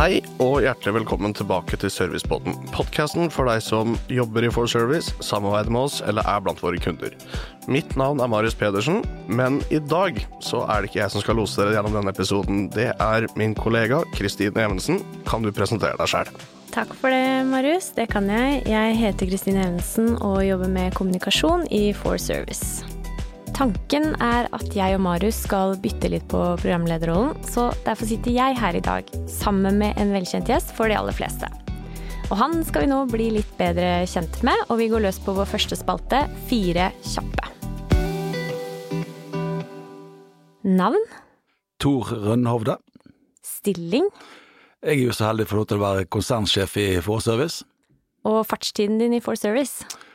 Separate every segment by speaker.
Speaker 1: Hei og hjertelig velkommen tilbake til Servicebåten. Podkasten for deg som jobber i For Service, samarbeider med oss eller er blant våre kunder. Mitt navn er Marius Pedersen, men i dag så er det ikke jeg som skal lose dere gjennom denne episoden. Det er min kollega Kristine Evensen. Kan du presentere deg sjæl?
Speaker 2: Takk for det, Marius. Det kan jeg. Jeg heter Kristine Evensen og jobber med kommunikasjon i For Service. Tanken er at jeg og Marius skal bytte litt på programlederrollen, så derfor sitter jeg her i dag sammen med en velkjent gjest for de aller fleste. Og han skal vi nå bli litt bedre kjent med, og vi går løs på vår første spalte, Fire kjappe. Navn?
Speaker 3: Tor Rønhovde.
Speaker 2: Stilling?
Speaker 3: Jeg er jo så heldig å få lov til å være konsernsjef i Forservice.
Speaker 2: Og fartstiden din i Forservice? Service?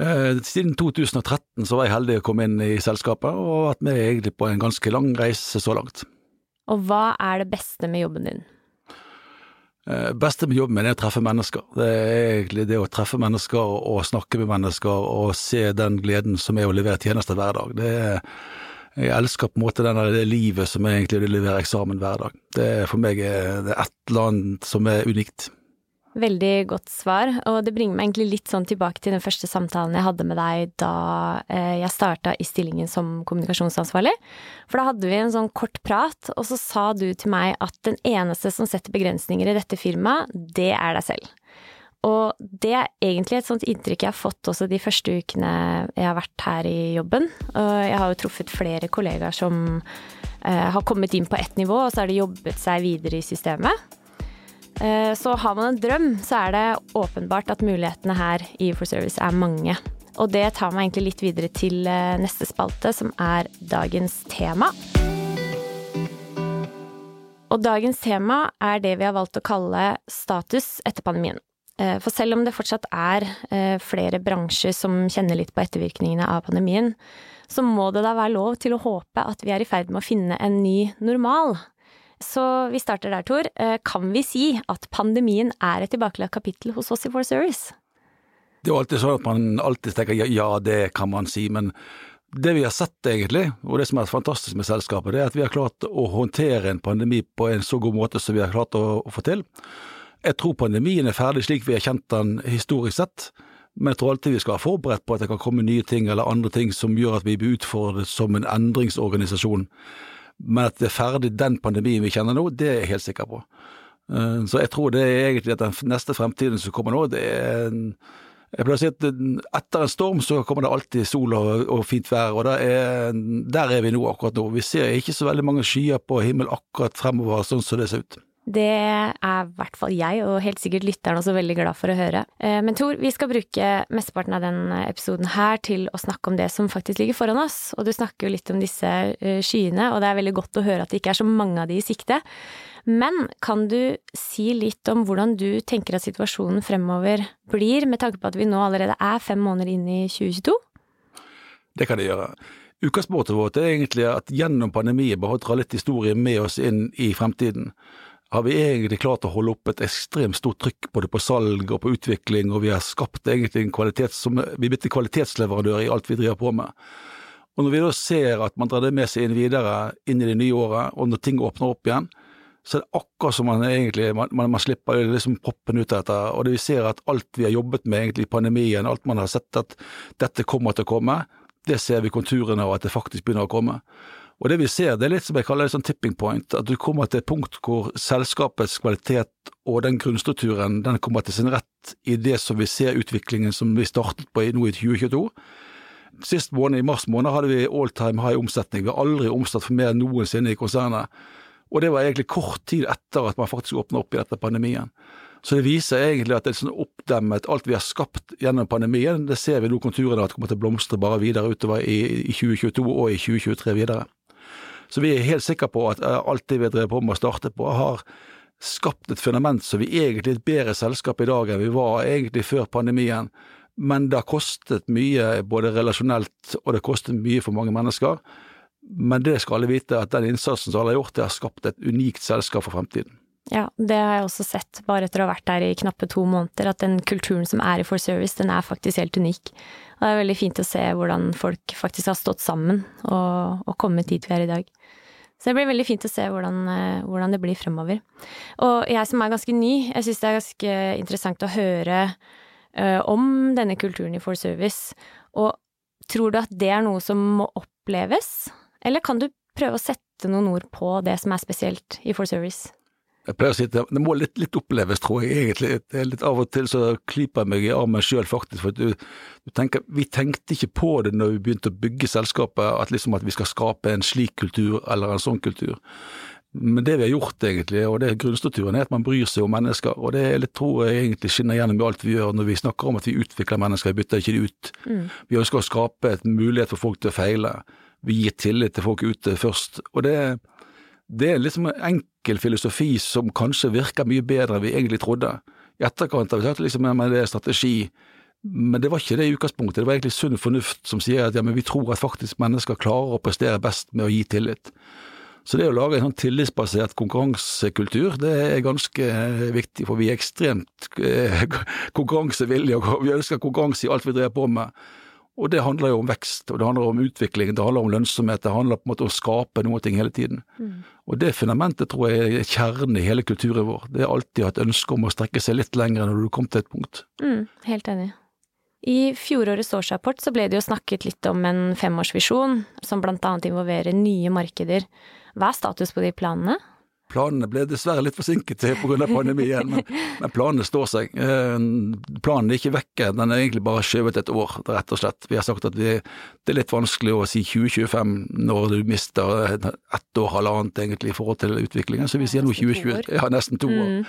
Speaker 3: Eh, siden 2013 så var jeg heldig å komme inn i selskapet, og vært med egentlig på en ganske lang reise så langt.
Speaker 2: Og hva er det beste med jobben din?
Speaker 3: Det beste med jobben min er å treffe mennesker. Det er egentlig det å treffe mennesker og snakke med mennesker og se den gleden som er å levere tjenester hver dag. Det er, jeg elsker på en måte denne, det livet som er egentlig å levere eksamen hver dag. Det er for meg er et eller annet som er unikt.
Speaker 2: Veldig godt svar, og det bringer meg egentlig litt sånn tilbake til den første samtalen jeg hadde med deg da eh, jeg starta i stillingen som kommunikasjonsansvarlig. For da hadde vi en sånn kort prat, og så sa du til meg at den eneste som setter begrensninger i dette firmaet, det er deg selv. Og det er egentlig et sånt inntrykk jeg har fått også de første ukene jeg har vært her i jobben. Jeg har jo truffet flere kollegaer som eh, har kommet inn på ett nivå, og så har de jobbet seg videre i systemet. Eh, så har man en drøm, så er det åpenbart at mulighetene her i For Service er mange. Og det tar meg egentlig litt videre til eh, neste spalte, som er dagens tema. Og dagens tema er det vi har valgt å kalle status etter pandemien. Eh, for selv om det fortsatt er flere bransjer som kjenner litt på ettervirkningene av pandemien, så må det da være lov til å håpe at vi er i ferd med å finne en ny normal. Så vi starter der, Tor. Eh, kan vi si at pandemien er et tilbakelagt kapittel hos oss i For Service?
Speaker 3: Det er jo alltid sånn at man alltid tenker ja, ja, det kan man si, men det vi har sett egentlig, og det som er fantastisk med selskapet, det er at vi har klart å håndtere en pandemi på en så god måte som vi har klart å, å få til. Jeg tror pandemien er ferdig slik vi har kjent den historisk sett, men jeg tror alltid vi skal være forberedt på at det kan komme nye ting eller andre ting som gjør at vi blir utfordret som en endringsorganisasjon. Men at det er ferdig den pandemien vi kjenner nå, det er jeg helt sikker på. Eh, så jeg tror det er egentlig at den neste fremtiden som kommer nå, det er en jeg pleier å si at etter en storm så kommer det alltid sol og, og fint vær, og er, der er vi nå akkurat nå. Vi ser ikke så veldig mange skyer på himmelen akkurat fremover sånn som det ser ut.
Speaker 2: Det er i hvert fall jeg, og helt sikkert lytteren også veldig glad for å høre. Eh, men Tor, vi skal bruke mesteparten av den episoden her til å snakke om det som faktisk ligger foran oss. Og du snakker jo litt om disse eh, skyene, og det er veldig godt å høre at det ikke er så mange av de i sikte. Men kan du si litt om hvordan du tenker at situasjonen fremover blir, med tanke på at vi nå allerede er fem måneder inn i 2022?
Speaker 3: Det kan jeg gjøre. Utgangspunktet vårt er egentlig at gjennom pandemien bare dra litt historie med oss inn i fremtiden har vi egentlig klart å holde opp et ekstremt stort trykk både på salg og på utvikling, og vi har skapt egentlig en kvalitet som Vi er blitt en kvalitetsleverandør i alt vi driver på med. Og når vi da ser at man drar det med seg inn videre inn i det nye året, og når ting åpner opp igjen, så er det akkurat som man egentlig man, man, man slipper liksom proppen ut av dette. Og det vi ser at alt vi har jobbet med egentlig i pandemien, alt man har sett at dette kommer til å komme, det ser vi konturene av at det faktisk begynner å komme. Og det vi ser, det er litt som jeg kaller det sånn tipping point, at du kommer til et punkt hvor selskapets kvalitet og den grunnstrukturen den kommer til sin rett i det som vi ser utviklingen som vi startet på nå i 2022. Sist måned, i mars måned, hadde vi all time high omsetning. Vi har aldri omsatt for mer enn noensinne i konsernet. Og det var egentlig kort tid etter at man faktisk åpna opp i dette pandemien. Så det viser egentlig at det er sånn oppdemmet, alt vi har skapt gjennom pandemien, det ser vi nå konturene at kommer til å blomstre bare videre utover i 2022 og i 2023 videre. Så vi er helt sikre på at eh, alt det vi har drevet på med å starte på, har skapt et fundament så vi egentlig er et bedre selskap i dag enn vi var egentlig før pandemien. Men det har kostet mye både relasjonelt og det har kostet mye for mange mennesker. Men det skal alle vite, at den innsatsen som alle har gjort, det har skapt et unikt selskap for fremtiden.
Speaker 2: Ja, det har jeg også sett, bare etter å ha vært der i knappe to måneder, at den kulturen som er i For Service, den er faktisk helt unik. Og det er veldig fint å se hvordan folk faktisk har stått sammen og, og kommet dit vi er i dag. Så det blir veldig fint å se hvordan, eh, hvordan det blir fremover. Og jeg som er ganske ny, jeg syns det er ganske interessant å høre uh, om denne kulturen i For Service. Og tror du at det er noe som må oppleves, eller kan du prøve å sette noen ord på det som er spesielt i For Service?
Speaker 3: Jeg pleier å si at det må litt, litt oppleves, tror jeg egentlig. Er litt Av og til så klyper jeg meg i armen sjøl, faktisk. For du, du tenker, vi tenkte ikke på det når vi begynte å bygge selskapet, at, liksom at vi skal skape en slik kultur eller en sånn kultur. Men det vi har gjort, egentlig, og det er grunnstrukturen, er at man bryr seg om mennesker. Og det litt, tror jeg egentlig skinner gjennom i alt vi gjør når vi snakker om at vi utvikler mennesker, vi bytter ikke de ut. Mm. Vi ønsker å skape et mulighet for folk til å feile. Vi gir tillit til folk ute først. Og det, det er liksom en enkel filosofi som kanskje virker mye bedre enn vi egentlig trodde. I etterkant har vi sagt liksom, at det er strategi, men det var ikke det i utgangspunktet. Det var egentlig sunn fornuft som sier at ja, vi tror at faktisk mennesker klarer å prestere best med å gi tillit. Så det å lage en sånn tillitsbasert konkurransekultur, det er ganske viktig, for vi er ekstremt eh, konkurransevillige, og vi ønsker konkurranse i alt vi driver på med. Og det handler jo om vekst, og det handler om utvikling, det handler om lønnsomhet, det handler på en måte om å skape noe ting hele tiden. Mm. Og det fundamentet tror jeg er kjernen i hele kulturen vår. Det er alltid et ønske om å strekke seg litt lenger når du kom til et punkt.
Speaker 2: Mm, helt enig. I fjorårets årsrapport så ble det jo snakket litt om en femårsvisjon, som blant annet involverer nye markeder. Hva er status på de planene?
Speaker 3: Planene ble dessverre litt forsinket pga. pandemien, men, men planene står seg. Eh, planen er ikke vekke, den er egentlig bare skjøvet et år, rett og slett. Vi har sagt at vi, det er litt vanskelig å si 2025 når du mister ett år, halvannet egentlig i forhold til utviklingen, så vi sier nå 2020. Ja, nesten to år. Mm.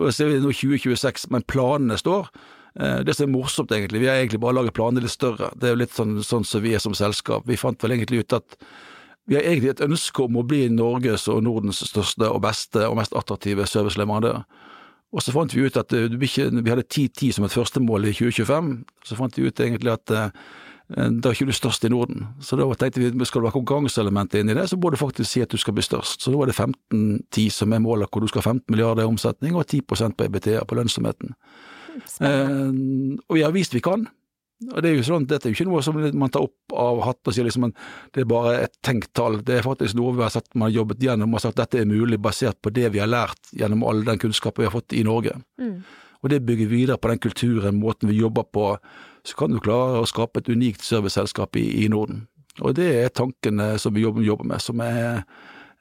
Speaker 3: Og så er vi nå 2026, men planene står. Eh, det som er morsomt, egentlig, vi har egentlig bare laget planene litt større. Det er jo litt sånn, sånn som vi er som selskap. Vi fant vel egentlig ut at vi har egentlig et ønske om å bli Norges og Nordens største og beste og mest attraktive serviceleverandør. Og så fant vi ut at eh, vi hadde 10-10 som et førstemål i 2025. Så fant vi ut egentlig at eh, da er ikke du størst i Norden. Så da tenkte vi skal det være konkurranseelementet inn i det, så må du faktisk si at du skal bli størst. Så da er det 15-10 som er målet, hvor du skal ha 15 milliarder i omsetning og 10% på EBTA på lønnsomheten. Eh, og vi har vist vi kan. Og det er jo sånn, Dette er jo ikke noe som man tar opp av hatten og sier liksom det er bare et tenkt tall. Det er faktisk noe vi har sett man har jobbet gjennom og sagt dette er mulig basert på det vi har lært gjennom all den kunnskapen vi har fått i Norge. Mm. Og det bygger videre på den kulturen, måten vi jobber på. Så kan du klare å skape et unikt serviceselskap i, i Norden. Og det er tankene som vi jobber, jobber med, som er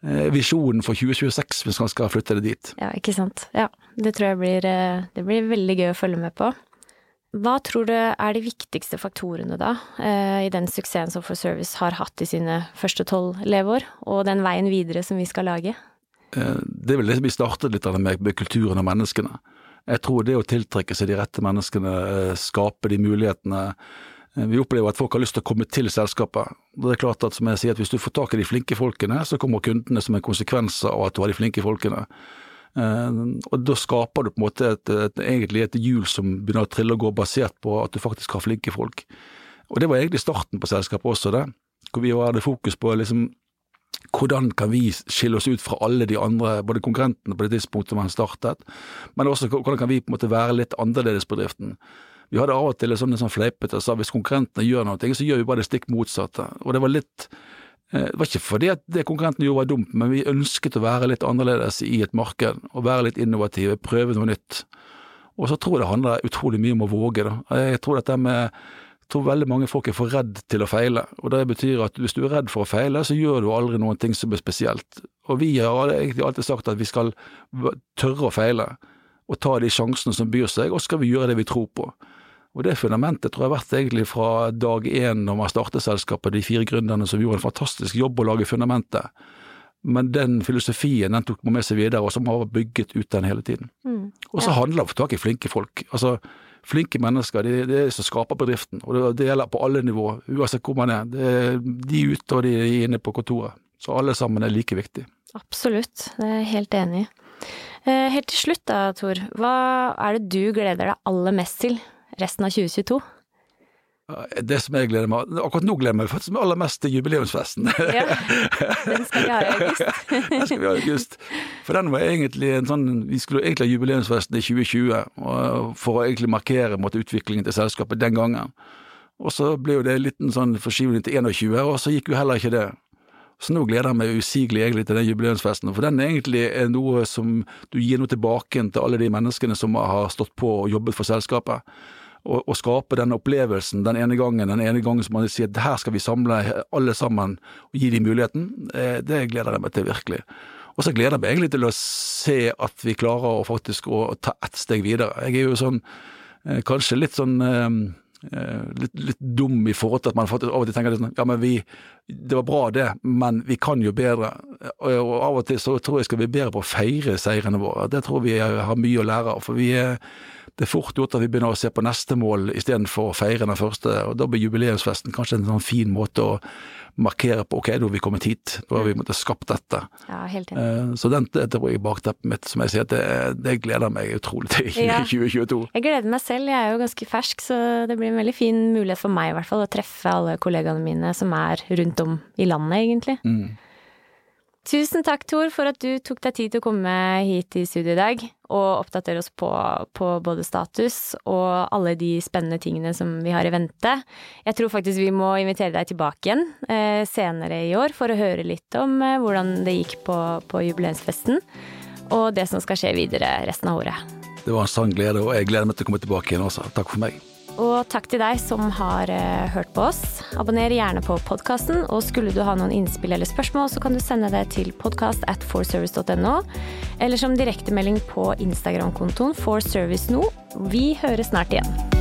Speaker 3: visjonen for 2026 hvis man skal flytte det dit.
Speaker 2: Ja, ikke sant. Ja, det tror jeg blir, eh, det blir veldig gøy å følge med på. Hva tror du er de viktigste faktorene da, eh, i den suksessen som For Service har hatt i sine første tolv leveår, og den veien videre som vi skal lage?
Speaker 3: Eh, det er vel det vi startet litt med, med kulturen og menneskene. Jeg tror det å tiltrekke seg de rette menneskene, eh, skape de mulighetene. Vi opplever at folk har lyst til å komme til selskapet. Det er klart at som jeg sier, at Hvis du får tak i de flinke folkene, så kommer kundene som en konsekvens av at du har de flinke folkene. Eh, og Da skaper du på en måte et, et, egentlig et hjul som begynner å trille og gå, basert på at du faktisk har flinke folk. Og Det var egentlig starten på selskapet også, det. Hvor vi hadde fokus på liksom hvordan kan vi skille oss ut fra alle de andre, både konkurrentene på det tidspunktet man startet, men også hvordan kan vi på en måte være litt annerledes på driften. Vi hadde av og til en sånn, sånn fleipete sa hvis konkurrentene gjør noe, så gjør vi bare det stikk motsatte. Og det var litt det var ikke fordi at det konkurrenten gjorde var dumt, men vi ønsket å være litt annerledes i et marked, og være litt innovative, prøve noe nytt. Og så tror jeg det handler utrolig mye om å våge. Da. Jeg tror dette med jeg tror veldig mange folk er for redd til å feile, og det betyr at hvis du er redd for å feile, så gjør du aldri noen ting som er spesielt. Og vi har egentlig alltid sagt at vi skal tørre å feile, og ta de sjansene som byr seg, og skal vi gjøre det vi tror på. Og det fundamentet tror jeg har vært egentlig fra dag én når man startet selskapet, de fire gründerne som gjorde en fantastisk jobb å lage fundamentet. Men den filosofien den tok man med seg videre, og som har bygget ut den hele tiden. Mm, ja. Og så handler det om å få tak i flinke folk. Altså, Flinke mennesker, det er det som skaper bedriften. Og det, gjelder på alle nivå, uansett hvor man er. Det er de ute og de er inne på kontoret. Så alle sammen er like viktige.
Speaker 2: Absolutt, det er jeg helt enig i. Eh, helt til slutt da, Tor. Hva er det du gleder deg aller mest til resten av 2022?
Speaker 3: Det som jeg gleder meg Akkurat nå gleder jeg meg faktisk aller mest til jubileumsfesten. Ja,
Speaker 2: Den skal vi ha i august.
Speaker 3: den skal vi ha i august. For den var egentlig en sånn Vi skulle egentlig ha jubileumsfesten i 2020 for å egentlig markere måtte, utviklingen til selskapet den gangen. Og så ble jo det en liten sånn forskyvning til 21, og så gikk jo heller ikke det. Så nå gleder jeg meg usigelig egentlig til den jubileumsfesten, for den er egentlig noe som du gir noe tilbake til alle de menneskene som har stått på og jobbet for selskapet. Å skape den opplevelsen den ene gangen, den ene gangen som man sier at her skal vi samle alle sammen og gi dem muligheten, eh, det gleder jeg meg til virkelig. Og så gleder jeg meg egentlig til å se at vi klarer å faktisk å ta ett steg videre. Jeg er jo sånn eh, kanskje litt sånn eh, litt, litt, dum i forhold til at man faktisk av og til tenker sånn Ja, men vi Det var bra, det, men vi kan jo bedre. Og, og av og til så tror jeg skal vi bedre på å feire seirene våre. Det tror vi har mye å lære av. For vi er det er fort gjort at vi begynner å se på neste mål istedenfor å feire den første. og Da blir jubileumsfesten kanskje en sånn fin måte å markere på ok, da har vi kommet hit, da har vi måttet skapt dette.
Speaker 2: Ja, helt enig.
Speaker 3: Eh, så den, det tror jeg er bakteppet mitt, som jeg sier, det, det gleder meg utrolig til i ja. 2022.
Speaker 2: Jeg gleder meg selv, jeg er jo ganske fersk, så det blir en veldig fin mulighet for meg i hvert fall å treffe alle kollegaene mine som er rundt om i landet, egentlig. Mm. Tusen takk, Tor, for at du tok deg tid til å komme hit i studio i dag og oppdatere oss på, på, både status og alle de spennende tingene som vi har i vente. Jeg tror faktisk vi må invitere deg tilbake igjen eh, senere i år for å høre litt om eh, hvordan det gikk på, på jubileumsfesten, og det som skal skje videre resten av året.
Speaker 3: Det var en sann glede, og jeg gleder meg til å komme tilbake igjen også. Takk for meg.
Speaker 2: Og takk til deg som har uh, hørt på oss. Abonner gjerne på podkasten, og skulle du ha noen innspill eller spørsmål, så kan du sende det til podkast at forservice.no, eller som direktemelding på Instagram-kontoen forserviceno. Vi høres snart igjen.